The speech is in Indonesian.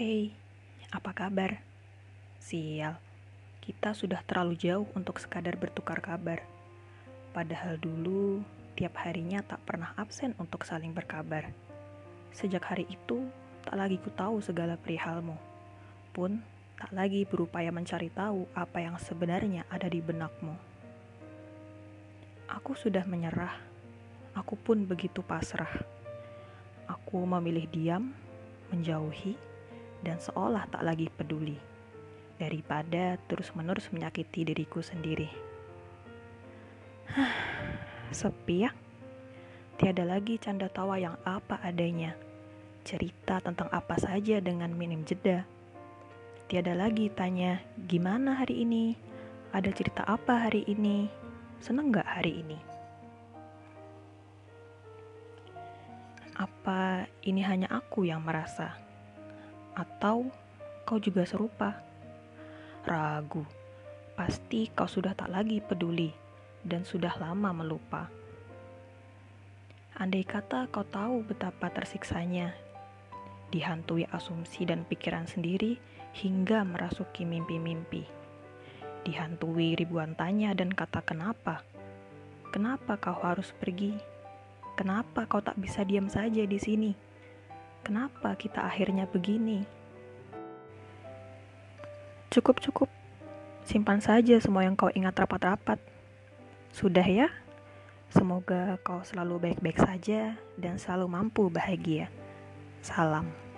Hei, apa kabar? Sial, kita sudah terlalu jauh untuk sekadar bertukar kabar. Padahal dulu, tiap harinya tak pernah absen untuk saling berkabar. Sejak hari itu, tak lagi ku tahu segala perihalmu. Pun, tak lagi berupaya mencari tahu apa yang sebenarnya ada di benakmu. Aku sudah menyerah. Aku pun begitu pasrah. Aku memilih diam, menjauhi, dan seolah tak lagi peduli, daripada terus-menerus menyakiti diriku sendiri. Hah, sepi ya? Tiada lagi canda tawa yang apa adanya, cerita tentang apa saja dengan minim jeda. Tiada lagi tanya, gimana hari ini? Ada cerita apa hari ini? Seneng gak hari ini? Apa ini hanya aku yang merasa? Atau kau juga serupa? Ragu, pasti kau sudah tak lagi peduli dan sudah lama melupa. Andai kata kau tahu betapa tersiksanya, dihantui asumsi dan pikiran sendiri hingga merasuki mimpi-mimpi. Dihantui ribuan tanya dan kata kenapa. Kenapa kau harus pergi? Kenapa kau tak bisa diam saja di sini? Kenapa kita akhirnya begini? Cukup, cukup. Simpan saja semua yang kau ingat rapat-rapat. Sudah ya? Semoga kau selalu baik-baik saja dan selalu mampu bahagia. Salam.